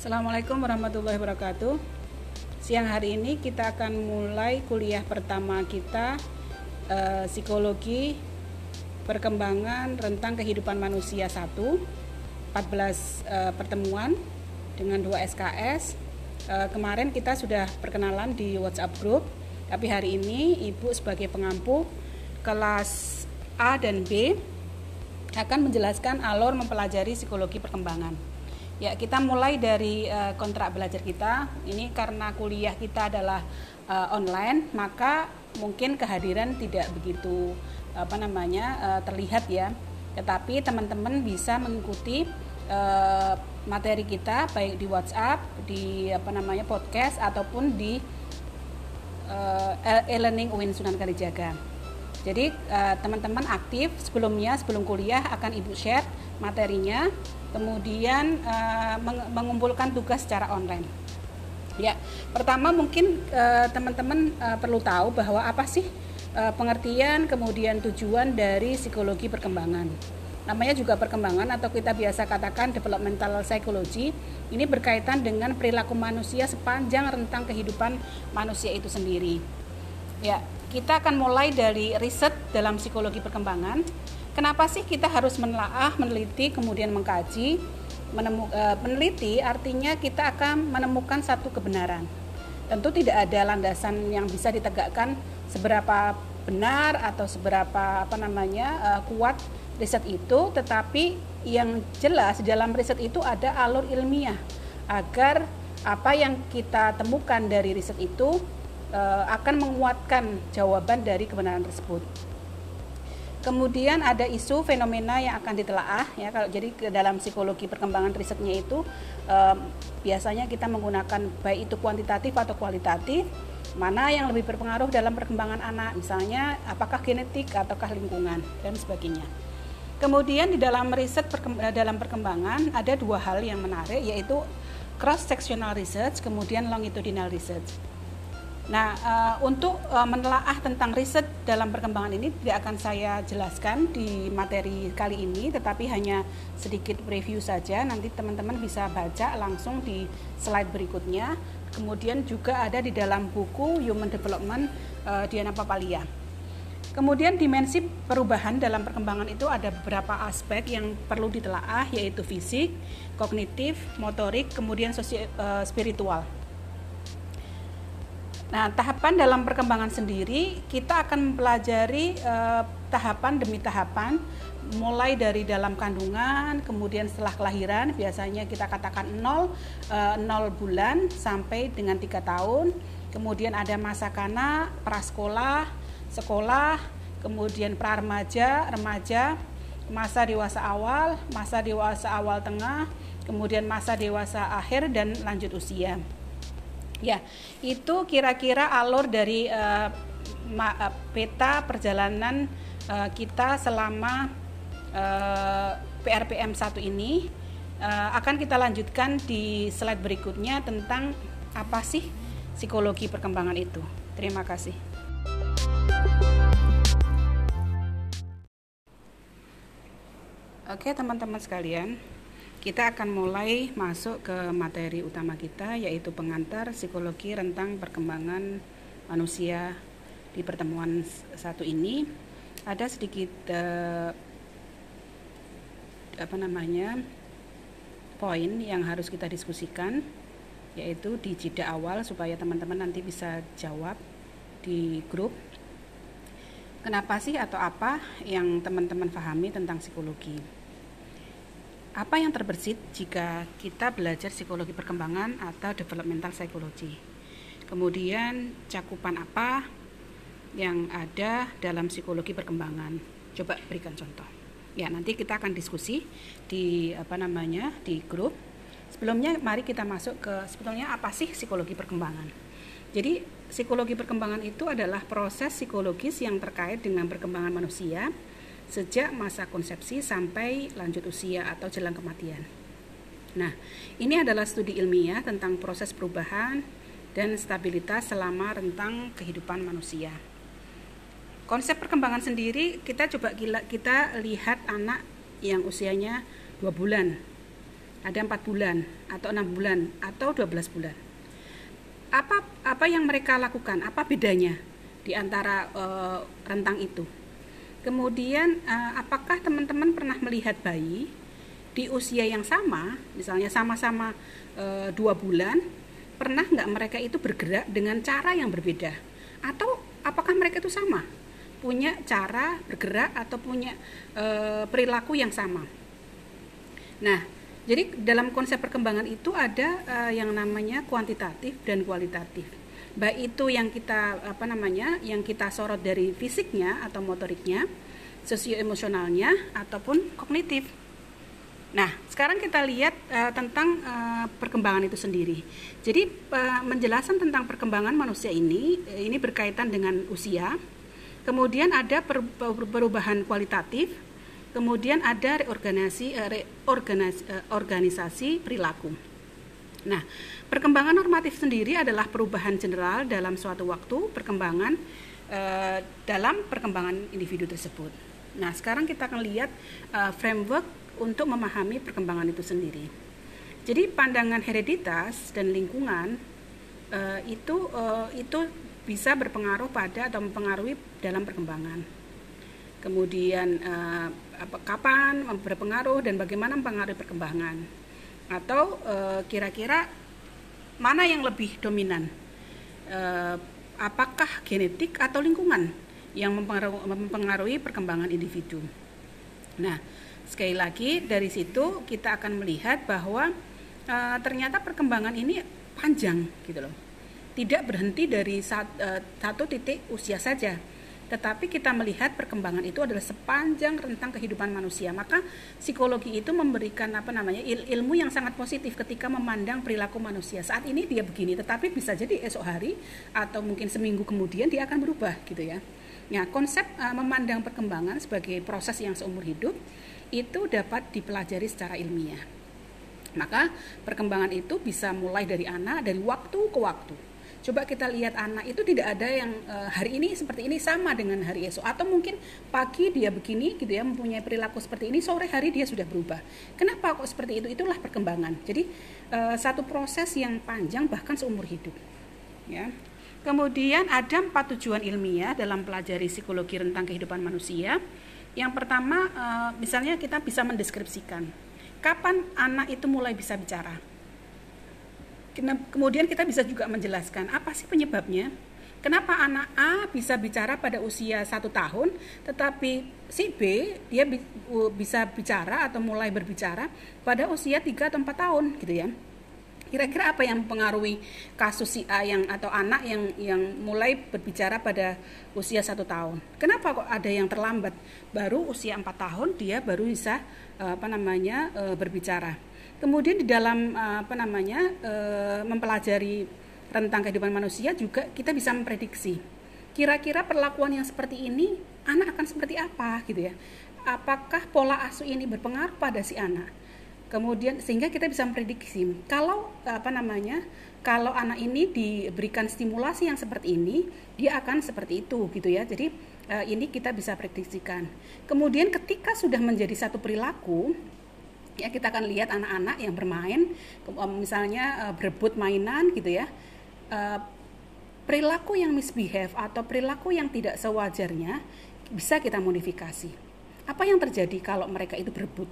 Assalamualaikum warahmatullahi wabarakatuh. Siang hari ini kita akan mulai kuliah pertama kita eh, psikologi perkembangan rentang kehidupan manusia 1 14 eh, pertemuan dengan dua SKS. Eh, kemarin kita sudah perkenalan di WhatsApp group, tapi hari ini Ibu sebagai pengampu kelas A dan B akan menjelaskan alur mempelajari psikologi perkembangan. Ya, kita mulai dari uh, kontrak belajar kita. Ini karena kuliah kita adalah uh, online, maka mungkin kehadiran tidak begitu apa namanya uh, terlihat ya. Tetapi teman-teman bisa mengikuti uh, materi kita baik di WhatsApp, di apa namanya podcast ataupun di uh, e-learning UIN Sunan Kalijaga. Jadi teman-teman uh, aktif sebelumnya sebelum kuliah akan Ibu share materinya kemudian uh, mengumpulkan tugas secara online. Ya, pertama mungkin uh, teman-teman uh, perlu tahu bahwa apa sih uh, pengertian kemudian tujuan dari psikologi perkembangan. Namanya juga perkembangan atau kita biasa katakan developmental psychology. Ini berkaitan dengan perilaku manusia sepanjang rentang kehidupan manusia itu sendiri. Ya, kita akan mulai dari riset dalam psikologi perkembangan Kenapa sih kita harus menelaah, meneliti, kemudian mengkaji? Menemu, e, meneliti artinya kita akan menemukan satu kebenaran. Tentu tidak ada landasan yang bisa ditegakkan seberapa benar atau seberapa apa namanya e, kuat riset itu, tetapi yang jelas dalam riset itu ada alur ilmiah agar apa yang kita temukan dari riset itu e, akan menguatkan jawaban dari kebenaran tersebut. Kemudian ada isu fenomena yang akan ditelaah ya kalau jadi ke dalam psikologi perkembangan risetnya itu um, biasanya kita menggunakan baik itu kuantitatif atau kualitatif mana yang lebih berpengaruh dalam perkembangan anak misalnya apakah genetik ataukah lingkungan dan sebagainya. Kemudian di dalam riset perkemb dalam perkembangan ada dua hal yang menarik yaitu cross sectional research kemudian longitudinal research. Nah, uh, untuk uh, menelaah tentang riset dalam perkembangan ini tidak akan saya jelaskan di materi kali ini, tetapi hanya sedikit preview saja. Nanti teman-teman bisa baca langsung di slide berikutnya. Kemudian juga ada di dalam buku Human Development uh, Diana Papalia. Kemudian dimensi perubahan dalam perkembangan itu ada beberapa aspek yang perlu ditelaah yaitu fisik, kognitif, motorik, kemudian sosial, uh, spiritual. Nah, tahapan dalam perkembangan sendiri kita akan mempelajari eh, tahapan demi tahapan mulai dari dalam kandungan, kemudian setelah kelahiran biasanya kita katakan 0 eh, 0 bulan sampai dengan tiga tahun. Kemudian ada masa kanak, prasekolah, sekolah, kemudian pra remaja, remaja, masa dewasa awal, masa dewasa awal tengah, kemudian masa dewasa akhir dan lanjut usia. Ya, itu kira-kira alur dari uh, peta perjalanan uh, kita selama uh, PRPM 1 ini uh, akan kita lanjutkan di slide berikutnya tentang apa sih psikologi perkembangan itu. Terima kasih. Oke, teman-teman sekalian, kita akan mulai masuk ke materi utama kita yaitu pengantar psikologi rentang perkembangan manusia di pertemuan satu ini. Ada sedikit uh, apa namanya poin yang harus kita diskusikan yaitu di jeda awal supaya teman-teman nanti bisa jawab di grup. Kenapa sih atau apa yang teman-teman pahami tentang psikologi apa yang terbersit jika kita belajar psikologi perkembangan atau developmental psychology? Kemudian cakupan apa yang ada dalam psikologi perkembangan? Coba berikan contoh. Ya, nanti kita akan diskusi di apa namanya? di grup. Sebelumnya mari kita masuk ke sebetulnya apa sih psikologi perkembangan? Jadi, psikologi perkembangan itu adalah proses psikologis yang terkait dengan perkembangan manusia sejak masa konsepsi sampai lanjut usia atau jelang kematian. Nah, ini adalah studi ilmiah tentang proses perubahan dan stabilitas selama rentang kehidupan manusia. Konsep perkembangan sendiri kita coba kita lihat anak yang usianya dua bulan. ada empat bulan atau enam bulan atau 12 bulan apa apa yang mereka lakukan apa bedanya di antara uh, rentang itu kemudian uh, apakah teman-teman pernah melihat bayi di usia yang sama misalnya sama-sama uh, dua bulan pernah nggak mereka itu bergerak dengan cara yang berbeda? Atau apakah mereka itu sama? Punya cara bergerak atau punya uh, perilaku yang sama? Nah jadi dalam konsep perkembangan itu ada yang namanya kuantitatif dan kualitatif. Baik itu yang kita apa namanya, yang kita sorot dari fisiknya atau motoriknya, sosioemosionalnya ataupun kognitif. Nah, sekarang kita lihat uh, tentang uh, perkembangan itu sendiri. Jadi uh, menjelaskan tentang perkembangan manusia ini ini berkaitan dengan usia. Kemudian ada perubahan kualitatif Kemudian ada reorganisasi, uh, reorganisasi uh, perilaku. Nah, perkembangan normatif sendiri adalah perubahan general dalam suatu waktu perkembangan uh, dalam perkembangan individu tersebut. Nah, sekarang kita akan lihat uh, framework untuk memahami perkembangan itu sendiri. Jadi pandangan hereditas dan lingkungan uh, itu uh, itu bisa berpengaruh pada atau mempengaruhi dalam perkembangan kemudian uh, apa, kapan berpengaruh dan bagaimana mempengaruhi perkembangan atau kira-kira mana yang lebih dominan? Uh, apakah genetik atau lingkungan yang mempengaruhi, perkembangan individu? Nah sekali lagi dari situ kita akan melihat bahwa uh, ternyata perkembangan ini panjang gitu loh. Tidak berhenti dari uh, satu titik usia saja tetapi kita melihat perkembangan itu adalah sepanjang rentang kehidupan manusia. Maka psikologi itu memberikan apa namanya il ilmu yang sangat positif ketika memandang perilaku manusia. Saat ini dia begini, tetapi bisa jadi esok hari atau mungkin seminggu kemudian dia akan berubah gitu ya. Nah, konsep uh, memandang perkembangan sebagai proses yang seumur hidup itu dapat dipelajari secara ilmiah. Maka perkembangan itu bisa mulai dari anak dari waktu ke waktu coba kita lihat anak itu tidak ada yang uh, hari ini seperti ini sama dengan hari esok. Atau mungkin pagi dia begini gitu ya mempunyai perilaku seperti ini sore hari dia sudah berubah. Kenapa kok seperti itu? Itulah perkembangan. Jadi uh, satu proses yang panjang bahkan seumur hidup ya. Kemudian ada empat tujuan ilmiah dalam pelajari psikologi rentang kehidupan manusia. Yang pertama uh, misalnya kita bisa mendeskripsikan kapan anak itu mulai bisa bicara Kemudian kita bisa juga menjelaskan apa sih penyebabnya. Kenapa anak A bisa bicara pada usia satu tahun, tetapi si B dia bisa bicara atau mulai berbicara pada usia tiga atau empat tahun, gitu ya. Kira-kira apa yang mempengaruhi kasus si A yang atau anak yang yang mulai berbicara pada usia satu tahun? Kenapa kok ada yang terlambat? Baru usia empat tahun dia baru bisa apa namanya eh, berbicara. Kemudian di dalam eh, apa namanya eh, mempelajari rentang kehidupan manusia juga kita bisa memprediksi kira-kira perlakuan yang seperti ini anak akan seperti apa gitu ya. Apakah pola asuh ini berpengaruh pada si anak? Kemudian sehingga kita bisa memprediksi kalau apa namanya kalau anak ini diberikan stimulasi yang seperti ini dia akan seperti itu gitu ya. Jadi eh, ini kita bisa prediksikan. Kemudian ketika sudah menjadi satu perilaku ya kita akan lihat anak-anak yang bermain. Misalnya uh, berebut mainan gitu ya. Uh, perilaku yang misbehave atau perilaku yang tidak sewajarnya bisa kita modifikasi. Apa yang terjadi kalau mereka itu berebut?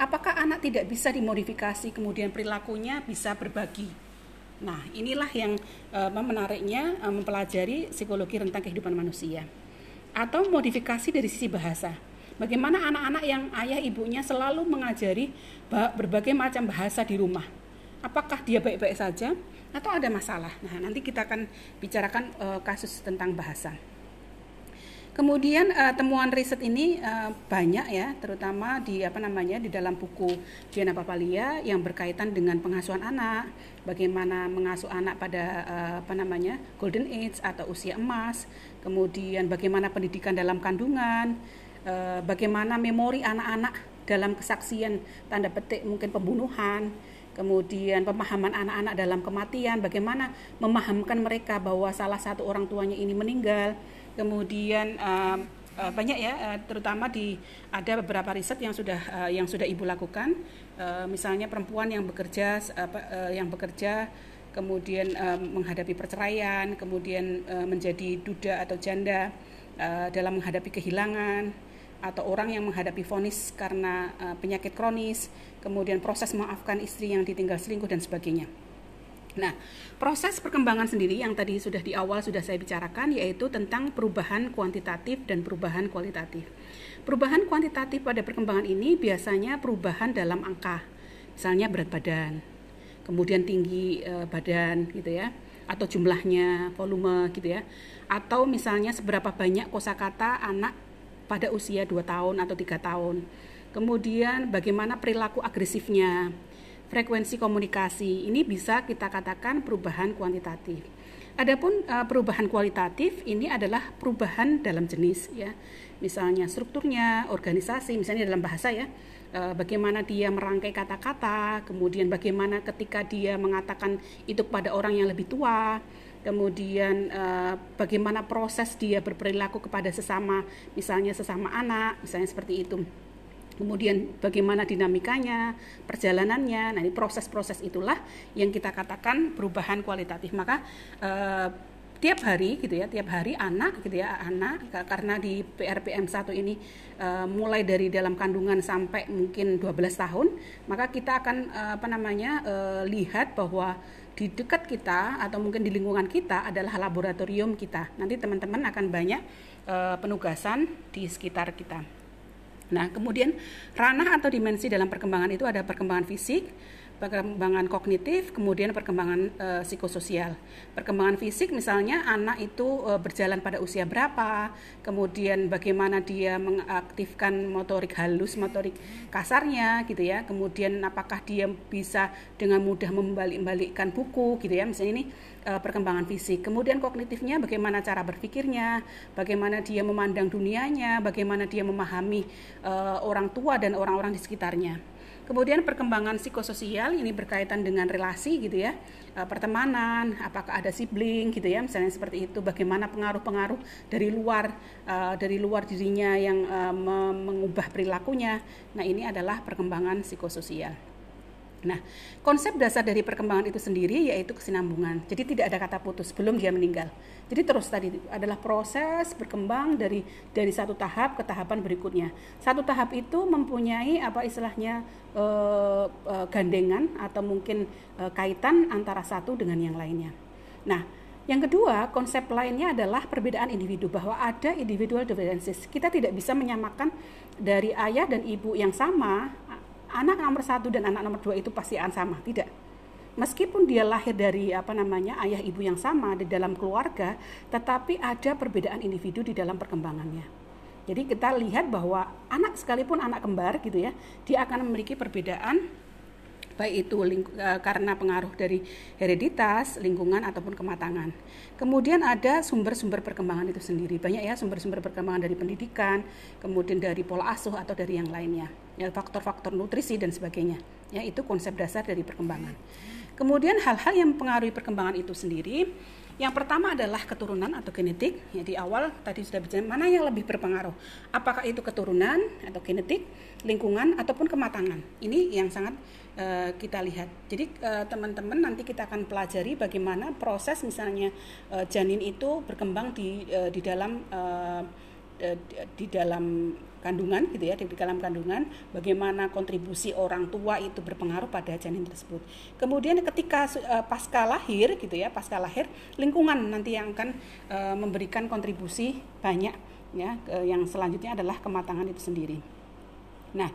Apakah anak tidak bisa dimodifikasi kemudian perilakunya bisa berbagi? Nah inilah yang uh, menariknya mempelajari psikologi rentang kehidupan manusia. Atau modifikasi dari sisi bahasa Bagaimana anak-anak yang ayah ibunya selalu mengajari berbagai macam bahasa di rumah? Apakah dia baik-baik saja atau ada masalah? Nah, nanti kita akan bicarakan uh, kasus tentang bahasa. Kemudian uh, temuan riset ini uh, banyak ya, terutama di apa namanya di dalam buku Diana Papalia yang berkaitan dengan pengasuhan anak, bagaimana mengasuh anak pada uh, apa namanya golden age atau usia emas, kemudian bagaimana pendidikan dalam kandungan, Eh, bagaimana memori anak-anak dalam kesaksian tanda petik mungkin pembunuhan, kemudian pemahaman anak-anak dalam kematian, bagaimana memahamkan mereka bahwa salah satu orang tuanya ini meninggal, kemudian uh, uh, banyak ya terutama di ada beberapa riset yang sudah yang sudah ibu lakukan. Misalnya perempuan yang bekerja yang bekerja kemudian menghadapi perceraian kemudian menjadi duda atau janda dalam menghadapi kehilangan atau orang yang menghadapi vonis karena uh, penyakit kronis kemudian proses memaafkan istri yang ditinggal selingkuh dan sebagainya Nah, proses perkembangan sendiri yang tadi sudah di awal sudah saya bicarakan yaitu tentang perubahan kuantitatif dan perubahan kualitatif. Perubahan kuantitatif pada perkembangan ini biasanya perubahan dalam angka. Misalnya berat badan, kemudian tinggi e, badan gitu ya, atau jumlahnya, volume gitu ya. Atau misalnya seberapa banyak kosakata anak pada usia 2 tahun atau tiga tahun. Kemudian bagaimana perilaku agresifnya, frekuensi komunikasi. Ini bisa kita katakan perubahan kuantitatif. Adapun uh, perubahan kualitatif ini adalah perubahan dalam jenis ya. Misalnya strukturnya, organisasi, misalnya dalam bahasa ya. Uh, bagaimana dia merangkai kata-kata, kemudian bagaimana ketika dia mengatakan itu pada orang yang lebih tua, kemudian uh, bagaimana proses dia berperilaku kepada sesama, misalnya sesama anak, misalnya seperti itu kemudian bagaimana dinamikanya, perjalanannya. Nah, ini proses-proses itulah yang kita katakan perubahan kualitatif. Maka eh, tiap hari gitu ya, tiap hari anak gitu ya, anak karena di PRPM 1 ini eh, mulai dari dalam kandungan sampai mungkin 12 tahun, maka kita akan eh, apa namanya eh, lihat bahwa di dekat kita atau mungkin di lingkungan kita adalah laboratorium kita. Nanti teman-teman akan banyak uh, penugasan di sekitar kita. Nah, kemudian ranah atau dimensi dalam perkembangan itu ada perkembangan fisik, perkembangan kognitif, kemudian perkembangan e, psikososial. Perkembangan fisik misalnya anak itu e, berjalan pada usia berapa, kemudian bagaimana dia mengaktifkan motorik halus, motorik kasarnya gitu ya. Kemudian apakah dia bisa dengan mudah membalik-balikkan buku gitu ya. Misalnya ini e, perkembangan fisik. Kemudian kognitifnya bagaimana cara berpikirnya, bagaimana dia memandang dunianya, bagaimana dia memahami e, orang tua dan orang-orang di sekitarnya. Kemudian perkembangan psikososial ini berkaitan dengan relasi gitu ya, e, pertemanan, apakah ada sibling gitu ya, misalnya seperti itu. Bagaimana pengaruh-pengaruh dari luar e, dari luar dirinya yang e, mengubah perilakunya. Nah ini adalah perkembangan psikososial. Nah, konsep dasar dari perkembangan itu sendiri yaitu kesinambungan. Jadi tidak ada kata putus sebelum dia meninggal. Jadi terus tadi adalah proses berkembang dari dari satu tahap ke tahapan berikutnya. Satu tahap itu mempunyai apa istilahnya eh, eh, gandengan atau mungkin eh, kaitan antara satu dengan yang lainnya. Nah, yang kedua, konsep lainnya adalah perbedaan individu bahwa ada individual differences. Kita tidak bisa menyamakan dari ayah dan ibu yang sama anak nomor satu dan anak nomor dua itu pasti akan sama tidak? Meskipun dia lahir dari apa namanya ayah ibu yang sama di dalam keluarga tetapi ada perbedaan individu di dalam perkembangannya. Jadi kita lihat bahwa anak sekalipun anak kembar gitu ya dia akan memiliki perbedaan baik itu uh, karena pengaruh dari hereditas, lingkungan ataupun kematangan. Kemudian ada sumber-sumber perkembangan itu sendiri. Banyak ya sumber-sumber perkembangan dari pendidikan, kemudian dari pola asuh atau dari yang lainnya ya faktor-faktor nutrisi dan sebagainya. Ya, itu konsep dasar dari perkembangan. Kemudian hal-hal yang mempengaruhi perkembangan itu sendiri, yang pertama adalah keturunan atau genetik. Ya di awal tadi sudah bicara mana yang lebih berpengaruh. Apakah itu keturunan atau genetik, lingkungan ataupun kematangan. Ini yang sangat uh, kita lihat. Jadi uh, teman-teman nanti kita akan pelajari bagaimana proses misalnya uh, janin itu berkembang di uh, di dalam uh, di dalam kandungan gitu ya di dalam kandungan bagaimana kontribusi orang tua itu berpengaruh pada janin tersebut kemudian ketika uh, pasca lahir gitu ya pasca lahir lingkungan nanti yang akan uh, memberikan kontribusi banyak ya uh, yang selanjutnya adalah kematangan itu sendiri nah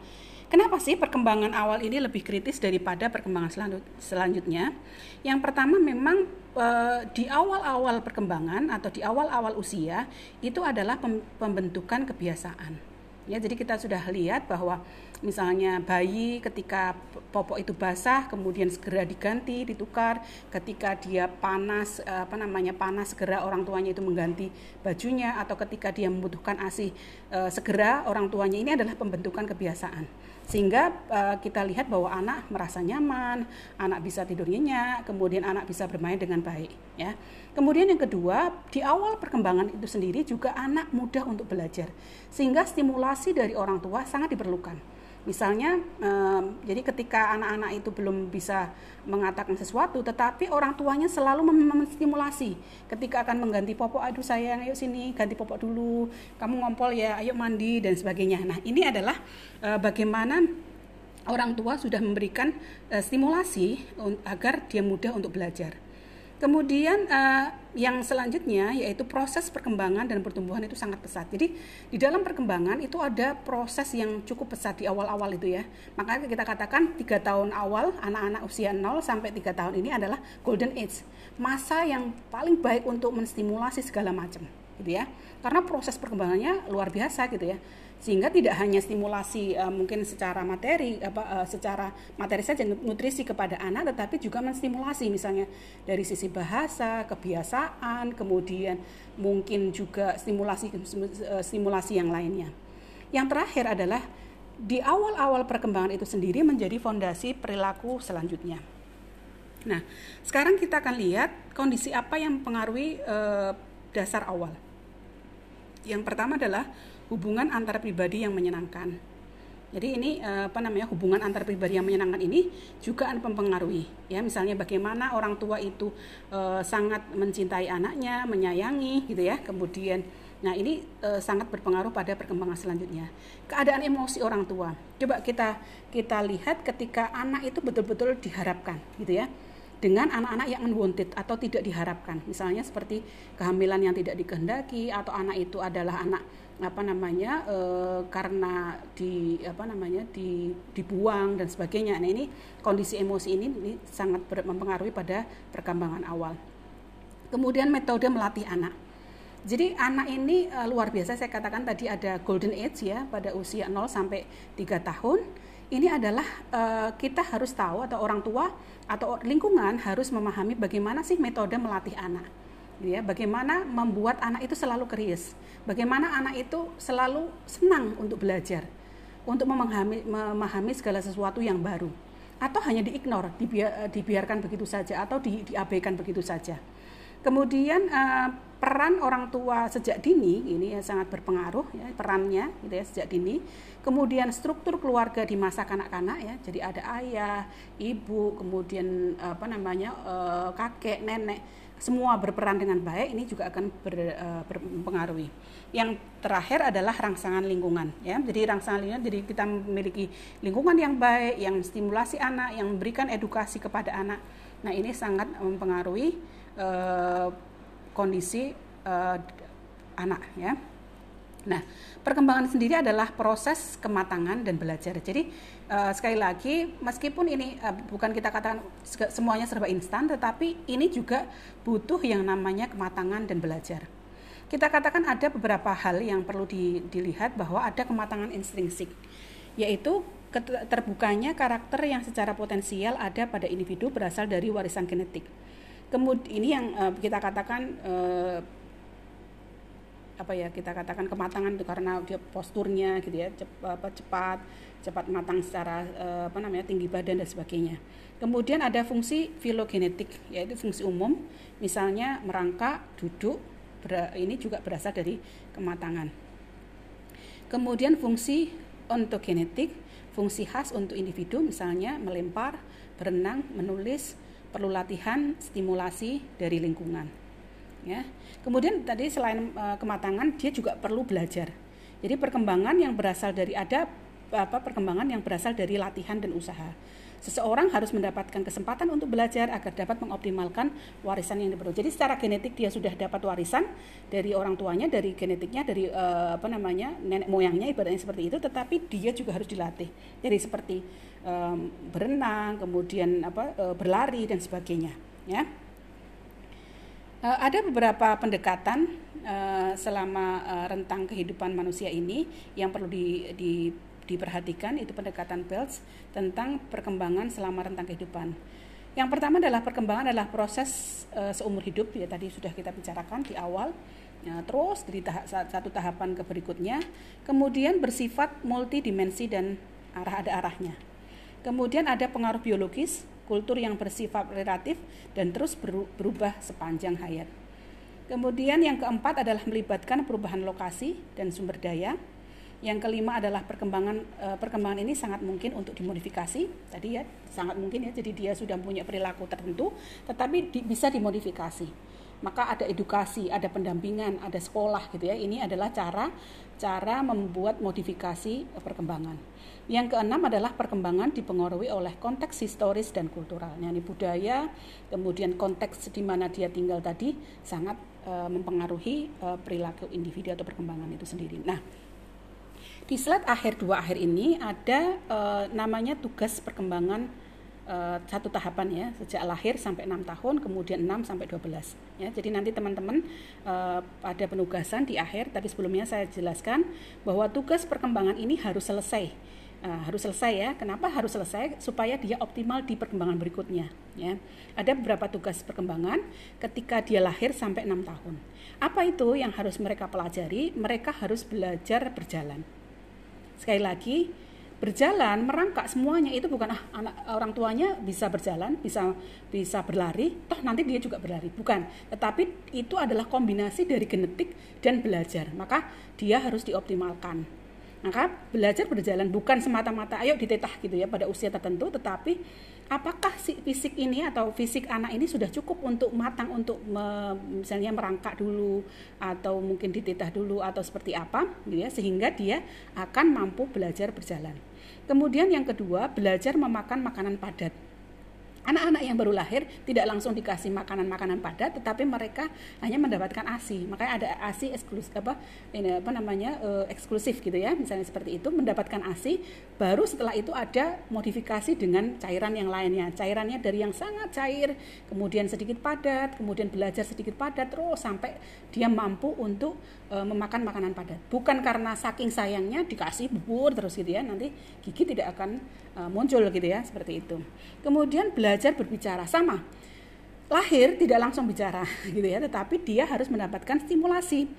Kenapa sih perkembangan awal ini lebih kritis daripada perkembangan selanjutnya? Yang pertama memang e, di awal-awal perkembangan atau di awal-awal usia itu adalah pembentukan kebiasaan. Ya, jadi kita sudah lihat bahwa misalnya bayi ketika popok itu basah kemudian segera diganti, ditukar, ketika dia panas apa namanya panas segera orang tuanya itu mengganti bajunya. Atau ketika dia membutuhkan ASI e, segera orang tuanya ini adalah pembentukan kebiasaan. sehingga uh, kita lihat bahwa anak merasa nyaman, anak bisa tidur nyenyak, kemudian anak bisa bermain dengan baik ya. Kemudian yang kedua, di awal perkembangan itu sendiri juga anak mudah untuk belajar. Sehingga stimulasi dari orang tua sangat diperlukan. Misalnya, um, jadi ketika anak-anak itu belum bisa mengatakan sesuatu, tetapi orang tuanya selalu menstimulasi. Ketika akan mengganti popok, aduh sayang, ayo sini ganti popok dulu, kamu ngompol ya, ayo mandi dan sebagainya. Nah, ini adalah uh, bagaimana orang tua sudah memberikan uh, stimulasi agar dia mudah untuk belajar. Kemudian uh, yang selanjutnya yaitu proses perkembangan dan pertumbuhan itu sangat pesat. Jadi di dalam perkembangan itu ada proses yang cukup pesat di awal-awal itu ya. Makanya kita katakan tiga tahun awal anak-anak usia 0 sampai tiga tahun ini adalah golden age, masa yang paling baik untuk menstimulasi segala macam, gitu ya. Karena proses perkembangannya luar biasa gitu ya. Sehingga tidak hanya stimulasi uh, mungkin secara materi apa uh, secara materi saja nutrisi kepada anak tetapi juga menstimulasi misalnya dari sisi bahasa kebiasaan kemudian mungkin juga stimulasi uh, stimulasi yang lainnya. Yang terakhir adalah di awal-awal perkembangan itu sendiri menjadi fondasi perilaku selanjutnya. Nah sekarang kita akan lihat kondisi apa yang mempengaruhi uh, dasar awal yang pertama adalah hubungan antar pribadi yang menyenangkan. Jadi ini eh, apa namanya hubungan antar pribadi yang menyenangkan ini juga mempengaruhi ya misalnya bagaimana orang tua itu e, sangat mencintai anaknya, menyayangi gitu ya. Kemudian nah ini e, sangat berpengaruh pada perkembangan selanjutnya. Keadaan emosi orang tua. Coba kita kita lihat ketika anak itu betul-betul diharapkan gitu ya dengan anak-anak yang unwanted atau tidak diharapkan. Misalnya seperti kehamilan yang tidak dikehendaki atau anak itu adalah anak apa namanya e, karena di apa namanya di dibuang dan sebagainya. Nah ini kondisi emosi ini, ini sangat ber, mempengaruhi pada perkembangan awal. Kemudian metode melatih anak. Jadi anak ini e, luar biasa saya katakan tadi ada golden age ya pada usia 0 sampai 3 tahun. Ini adalah e, kita harus tahu atau orang tua atau lingkungan harus memahami bagaimana sih metode melatih anak. Ya bagaimana membuat anak itu selalu kerius. Bagaimana anak itu selalu senang untuk belajar. Untuk memahami, memahami segala sesuatu yang baru. Atau hanya diignore dibiar, dibiarkan begitu saja atau di, diabaikan begitu saja kemudian uh, peran orang tua sejak dini ini ya sangat berpengaruh ya perannya gitu ya sejak dini kemudian struktur keluarga di masa kanak-kanak ya jadi ada ayah ibu kemudian apa namanya uh, kakek nenek semua berperan dengan baik ini juga akan ber, uh, berpengaruhi. Yang terakhir adalah rangsangan lingkungan ya. Jadi rangsangan lingkungan jadi kita memiliki lingkungan yang baik, yang stimulasi anak, yang memberikan edukasi kepada anak. Nah, ini sangat mempengaruhi uh, kondisi uh, anak ya. Nah, perkembangan sendiri adalah proses kematangan dan belajar. Jadi uh, sekali lagi, meskipun ini uh, bukan kita katakan semuanya serba instan, tetapi ini juga butuh yang namanya kematangan dan belajar. Kita katakan ada beberapa hal yang perlu di, dilihat bahwa ada kematangan intrinsik, yaitu terbukanya karakter yang secara potensial ada pada individu berasal dari warisan genetik. Kemudian ini yang uh, kita katakan uh, apa ya kita katakan kematangan karena dia posturnya gitu ya cep, apa, cepat cepat matang secara uh, apa namanya tinggi badan dan sebagainya. Kemudian ada fungsi filogenetik yaitu fungsi umum misalnya merangkak, duduk ber, ini juga berasal dari kematangan. Kemudian fungsi ontogenetik fungsi khas untuk individu misalnya melempar, berenang, menulis perlu latihan stimulasi dari lingkungan ya. Kemudian tadi selain uh, kematangan dia juga perlu belajar. Jadi perkembangan yang berasal dari ada apa perkembangan yang berasal dari latihan dan usaha. Seseorang harus mendapatkan kesempatan untuk belajar agar dapat mengoptimalkan warisan yang diperoleh. Jadi secara genetik dia sudah dapat warisan dari orang tuanya, dari genetiknya, dari uh, apa namanya nenek moyangnya ibaratnya seperti itu. Tetapi dia juga harus dilatih. Jadi seperti um, berenang, kemudian apa uh, berlari dan sebagainya. Ya. Uh, ada beberapa pendekatan uh, selama uh, rentang kehidupan manusia ini yang perlu di, di, diperhatikan itu pendekatan Belts tentang perkembangan selama rentang kehidupan. Yang pertama adalah perkembangan adalah proses uh, seumur hidup ya tadi sudah kita bicarakan di awal. Ya, terus dari tahap satu tahapan ke berikutnya, kemudian bersifat multidimensi dan arah ada arahnya. Kemudian ada pengaruh biologis, kultur yang bersifat relatif dan terus berubah sepanjang hayat. Kemudian yang keempat adalah melibatkan perubahan lokasi dan sumber daya. Yang kelima adalah perkembangan e, perkembangan ini sangat mungkin untuk dimodifikasi. Tadi ya sangat mungkin ya. Jadi dia sudah punya perilaku tertentu tetapi di, bisa dimodifikasi maka ada edukasi, ada pendampingan, ada sekolah gitu ya. Ini adalah cara cara membuat modifikasi perkembangan. Yang keenam adalah perkembangan dipengaruhi oleh konteks historis dan kultural. Yani budaya, kemudian konteks di mana dia tinggal tadi sangat e, mempengaruhi e, perilaku individu atau perkembangan itu sendiri. Nah, di slide akhir dua akhir ini ada e, namanya tugas perkembangan uh, satu tahapan ya sejak lahir sampai enam tahun kemudian 6 sampai 12 ya jadi nanti teman-teman uh, penugasan di akhir tapi sebelumnya saya jelaskan bahwa tugas perkembangan ini harus selesai. Uh, harus selesai ya. Kenapa harus selesai? Supaya dia optimal di perkembangan berikutnya ya. Ada beberapa tugas perkembangan ketika dia lahir sampai enam tahun. Apa itu yang harus mereka pelajari? Mereka harus belajar berjalan. Sekali lagi berjalan merangkak semuanya. Itu bukan ah anak orang tuanya bisa berjalan bisa bisa berlari toh nanti dia juga berlari. Bukan. Tetapi itu adalah kombinasi dari genetik dan belajar. Maka dia harus dioptimalkan. Maka belajar berjalan bukan semata-mata ayo ditetah gitu ya pada usia tertentu tetapi apakah si fisik ini atau fisik anak ini sudah cukup untuk matang untuk me, misalnya merangkak dulu atau mungkin ditetah dulu atau seperti apa gitu ya sehingga dia akan mampu belajar berjalan. Kemudian yang kedua, belajar memakan makanan padat. Anak-anak yang baru lahir tidak langsung dikasih makanan-makanan padat, tetapi mereka hanya mendapatkan ASI. Makanya ada ASI eksklusif apa ini apa namanya uh, eksklusif gitu ya, misalnya seperti itu mendapatkan ASI. Baru setelah itu ada modifikasi dengan cairan yang lainnya. Cairannya dari yang sangat cair, kemudian sedikit padat, kemudian belajar sedikit padat, terus sampai dia mampu untuk uh, memakan makanan padat. Bukan karena saking sayangnya dikasih bubur terus gitu ya, nanti gigi tidak akan uh, muncul gitu ya, seperti itu. Kemudian belajar belajar berbicara sama. Lahir tidak langsung bicara gitu ya tetapi dia harus mendapatkan stimulasi.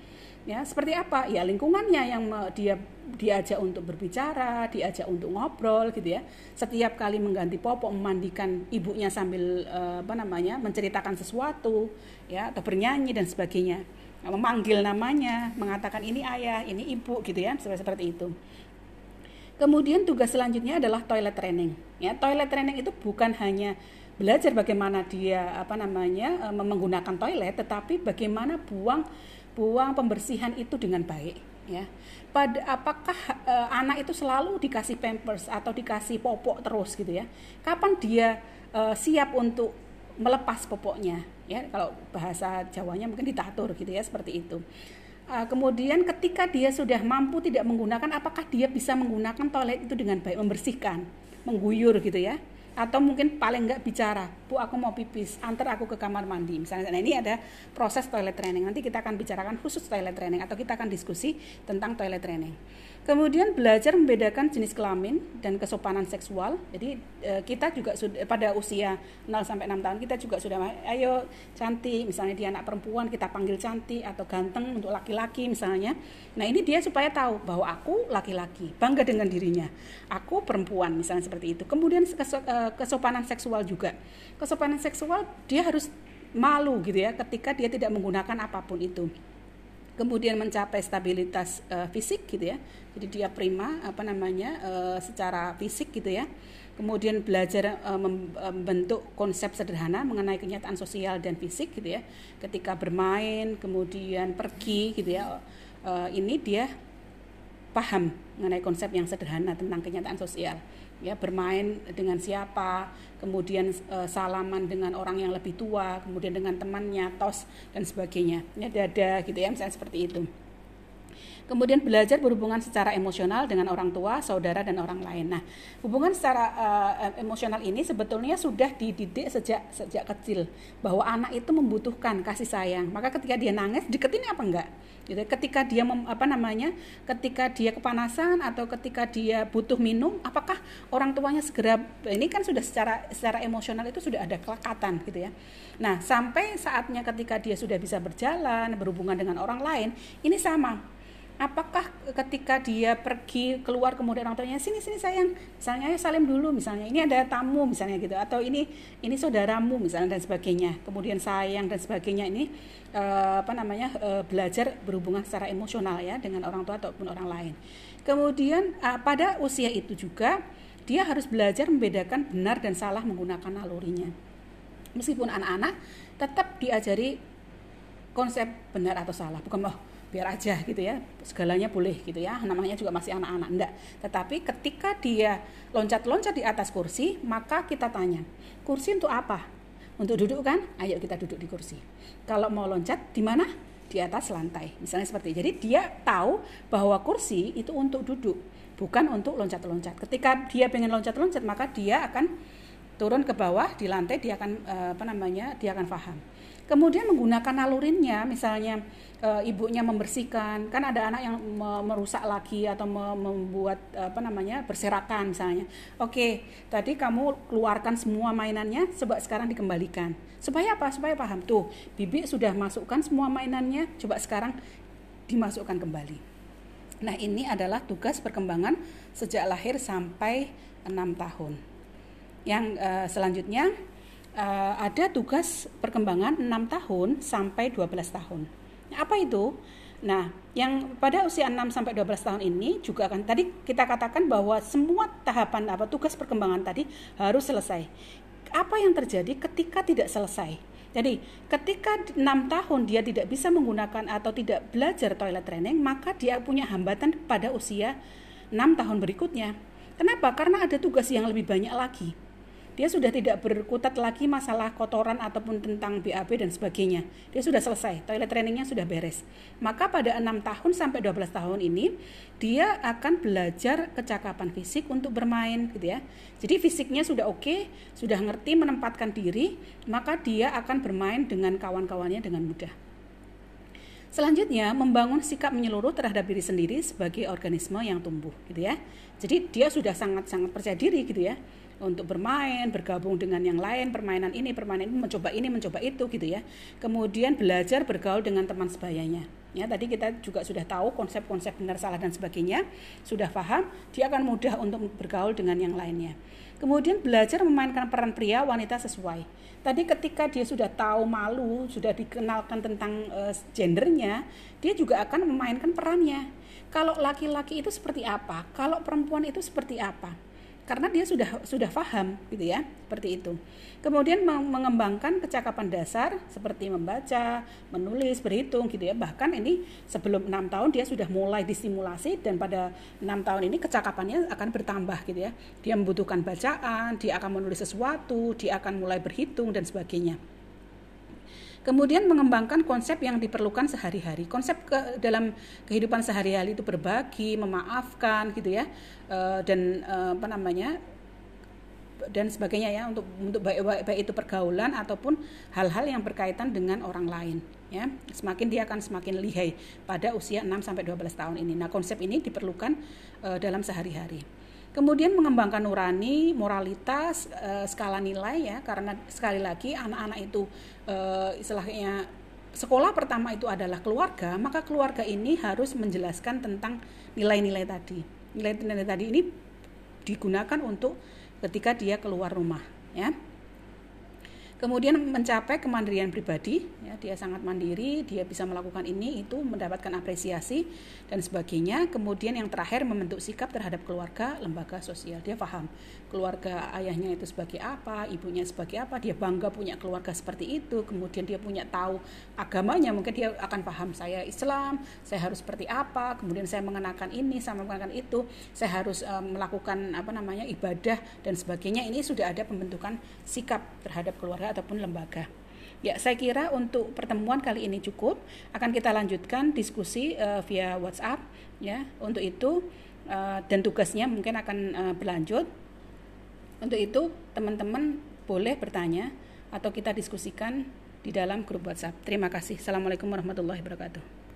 Ya seperti apa? Ya lingkungannya yang dia diajak untuk berbicara diajak untuk ngobrol gitu ya. Setiap kali mengganti popok memandikan ibunya sambil eh, apa namanya menceritakan sesuatu ya atau bernyanyi dan sebagainya memanggil namanya mengatakan ini ayah ini ibu gitu ya seperti itu Kemudian tugas selanjutnya adalah toilet training. Ya, toilet training itu bukan hanya belajar bagaimana dia apa namanya e, menggunakan toilet, tetapi bagaimana buang buang pembersihan itu dengan baik. Ya, pada apakah e, anak itu selalu dikasih pampers atau dikasih popok terus gitu ya? Kapan dia e, siap untuk melepas popoknya? Ya, kalau bahasa Jawanya mungkin ditatur gitu ya seperti itu. Uh, kemudian ketika dia sudah mampu tidak menggunakan, apakah dia bisa menggunakan toilet itu dengan baik, membersihkan, mengguyur gitu ya? atau mungkin paling enggak bicara, Bu aku mau pipis, antar aku ke kamar mandi misalnya. Nah ini ada proses toilet training. Nanti kita akan bicarakan khusus toilet training atau kita akan diskusi tentang toilet training. Kemudian belajar membedakan jenis kelamin dan kesopanan seksual. Jadi eh, kita juga sudah pada usia 0 sampai 6 tahun kita juga sudah ayo cantik, misalnya dia anak perempuan kita panggil cantik atau ganteng untuk laki-laki misalnya. Nah, ini dia supaya tahu bahwa aku laki-laki, bangga dengan dirinya. Aku perempuan misalnya seperti itu. Kemudian eh, kesopanan seksual juga. Kesopanan seksual dia harus malu gitu ya ketika dia tidak menggunakan apa pun itu kemudian mencapai stabilitas uh, fisik gitu ya. Jadi dia prima apa namanya uh, secara fisik gitu ya. Kemudian belajar uh, membentuk konsep sederhana mengenai kenyataan sosial dan fisik gitu ya. Ketika bermain kemudian pergi gitu ya. Uh, ini dia paham mengenai konsep yang sederhana tentang kenyataan sosial ya bermain dengan siapa, kemudian e, salaman dengan orang yang lebih tua, kemudian dengan temannya, tos dan sebagainya. Ya dada gitu ya, misalnya seperti itu. Kemudian belajar berhubungan secara emosional dengan orang tua, saudara dan orang lain. Nah, hubungan secara uh, emosional ini sebetulnya sudah dididik sejak sejak kecil bahwa anak itu membutuhkan kasih sayang. Maka ketika dia nangis, deketin apa enggak? Gitu. Ketika dia mem, apa namanya? Ketika dia kepanasan atau ketika dia butuh minum, apakah orang tuanya segera ini kan sudah secara secara emosional itu sudah ada kelekatan gitu ya. Nah, sampai saatnya ketika dia sudah bisa berjalan, berhubungan dengan orang lain, ini sama apakah ketika dia pergi keluar kemudian orang tuanya sini sini sayang misalnya ayo salim dulu misalnya ini ada tamu misalnya gitu atau ini ini saudaramu misalnya dan sebagainya. Kemudian sayang dan sebagainya. Ini uh, apa namanya uh, belajar berhubungan secara emosional ya dengan orang tua ataupun orang lain. Kemudian uh, pada usia itu juga dia harus belajar membedakan benar dan salah menggunakan nalurinya. Meskipun anak-anak tetap diajari konsep benar atau salah bukan oh biar aja gitu ya. Segalanya boleh gitu ya. Namanya juga masih anak-anak. Enggak tetapi ketika dia loncat-loncat di atas kursi maka kita tanya kursi untuk apa? Untuk duduk kan? Ayo kita duduk di kursi. Kalau mau loncat di mana? Di atas lantai. Misalnya seperti jadi dia tahu bahwa kursi itu untuk duduk bukan untuk loncat-loncat. Ketika dia pengen loncat-loncat maka dia akan turun ke bawah di lantai dia akan eh, apa namanya dia akan paham kemudian menggunakan nalurinnya misalnya e, ibunya membersihkan. Kan ada anak yang me merusak lagi atau me membuat apa namanya berserakan misalnya. Oke tadi kamu keluarkan semua mainannya coba sekarang dikembalikan. Supaya apa? Supaya paham. Tuh bibi sudah masukkan semua mainannya coba sekarang dimasukkan kembali. Nah ini adalah tugas perkembangan sejak lahir sampai enam tahun. Yang uh, selanjutnya uh, ada tugas perkembangan 6 tahun sampai 12 tahun. Apa itu? Nah, yang pada usia 6 sampai 12 tahun ini juga akan tadi kita katakan bahwa semua tahapan apa tugas perkembangan tadi harus selesai. Apa yang terjadi ketika tidak selesai? Jadi, ketika 6 tahun dia tidak bisa menggunakan atau tidak belajar toilet training, maka dia punya hambatan pada usia 6 tahun berikutnya. Kenapa? Karena ada tugas yang lebih banyak lagi dia sudah tidak berkutat lagi masalah kotoran ataupun tentang BAB dan sebagainya. Dia sudah selesai, toilet trainingnya sudah beres. Maka pada 6 tahun sampai 12 tahun ini dia akan belajar kecakapan fisik untuk bermain gitu ya. Jadi fisiknya sudah oke, sudah ngerti menempatkan diri, maka dia akan bermain dengan kawan-kawannya dengan mudah. Selanjutnya, membangun sikap menyeluruh terhadap diri sendiri sebagai organisme yang tumbuh, gitu ya. Jadi dia sudah sangat-sangat percaya diri, gitu ya untuk bermain, bergabung dengan yang lain, permainan ini, permainan ini, mencoba ini, mencoba itu gitu ya. Kemudian belajar bergaul dengan teman sebayanya. Ya, tadi kita juga sudah tahu konsep-konsep benar salah dan sebagainya, sudah paham, dia akan mudah untuk bergaul dengan yang lainnya. Kemudian belajar memainkan peran pria wanita sesuai. Tadi ketika dia sudah tahu malu, sudah dikenalkan tentang uh, gendernya, dia juga akan memainkan perannya. Kalau laki-laki itu seperti apa? Kalau perempuan itu seperti apa? Karena dia sudah sudah paham gitu ya seperti itu. Kemudian mengembangkan kecakapan dasar seperti membaca menulis berhitung gitu ya. Bahkan ini sebelum enam tahun dia sudah mulai disimulasi dan pada enam tahun ini kecakapannya akan bertambah gitu ya. Dia membutuhkan bacaan dia akan menulis sesuatu dia akan mulai berhitung dan sebagainya Kemudian mengembangkan konsep yang diperlukan sehari-hari. Konsep ke, dalam kehidupan sehari-hari itu berbagi, memaafkan gitu ya. E, dan e, apa namanya? dan sebagainya ya untuk untuk baik, baik itu pergaulan ataupun hal-hal yang berkaitan dengan orang lain ya semakin dia akan semakin lihai pada usia 6 sampai 12 tahun ini. Nah, konsep ini diperlukan e, dalam sehari-hari. Kemudian mengembangkan nurani, moralitas, e, skala nilai ya, karena sekali lagi anak-anak itu e, istilahnya sekolah pertama itu adalah keluarga, maka keluarga ini harus menjelaskan tentang nilai-nilai tadi. Nilai-nilai tadi ini digunakan untuk ketika dia keluar rumah, ya. Kemudian mencapai kemandirian pribadi, ya, dia sangat mandiri, dia bisa melakukan ini itu mendapatkan apresiasi dan sebagainya. Kemudian yang terakhir membentuk sikap terhadap keluarga, lembaga sosial. Dia paham keluarga ayahnya itu sebagai apa, ibunya sebagai apa, dia bangga punya keluarga seperti itu. Kemudian dia punya tahu agamanya, mungkin dia akan paham saya Islam, saya harus seperti apa. Kemudian saya mengenakan ini, saya mengenakan itu, saya harus um, melakukan apa namanya ibadah dan sebagainya. Ini sudah ada pembentukan sikap terhadap keluarga ataupun lembaga. Ya, saya kira untuk pertemuan kali ini cukup. Akan kita lanjutkan diskusi uh, via WhatsApp ya. Untuk itu uh, dan tugasnya mungkin akan uh, berlanjut. Untuk itu teman-teman boleh bertanya atau kita diskusikan di dalam grup WhatsApp. Terima kasih. Assalamualaikum warahmatullahi wabarakatuh.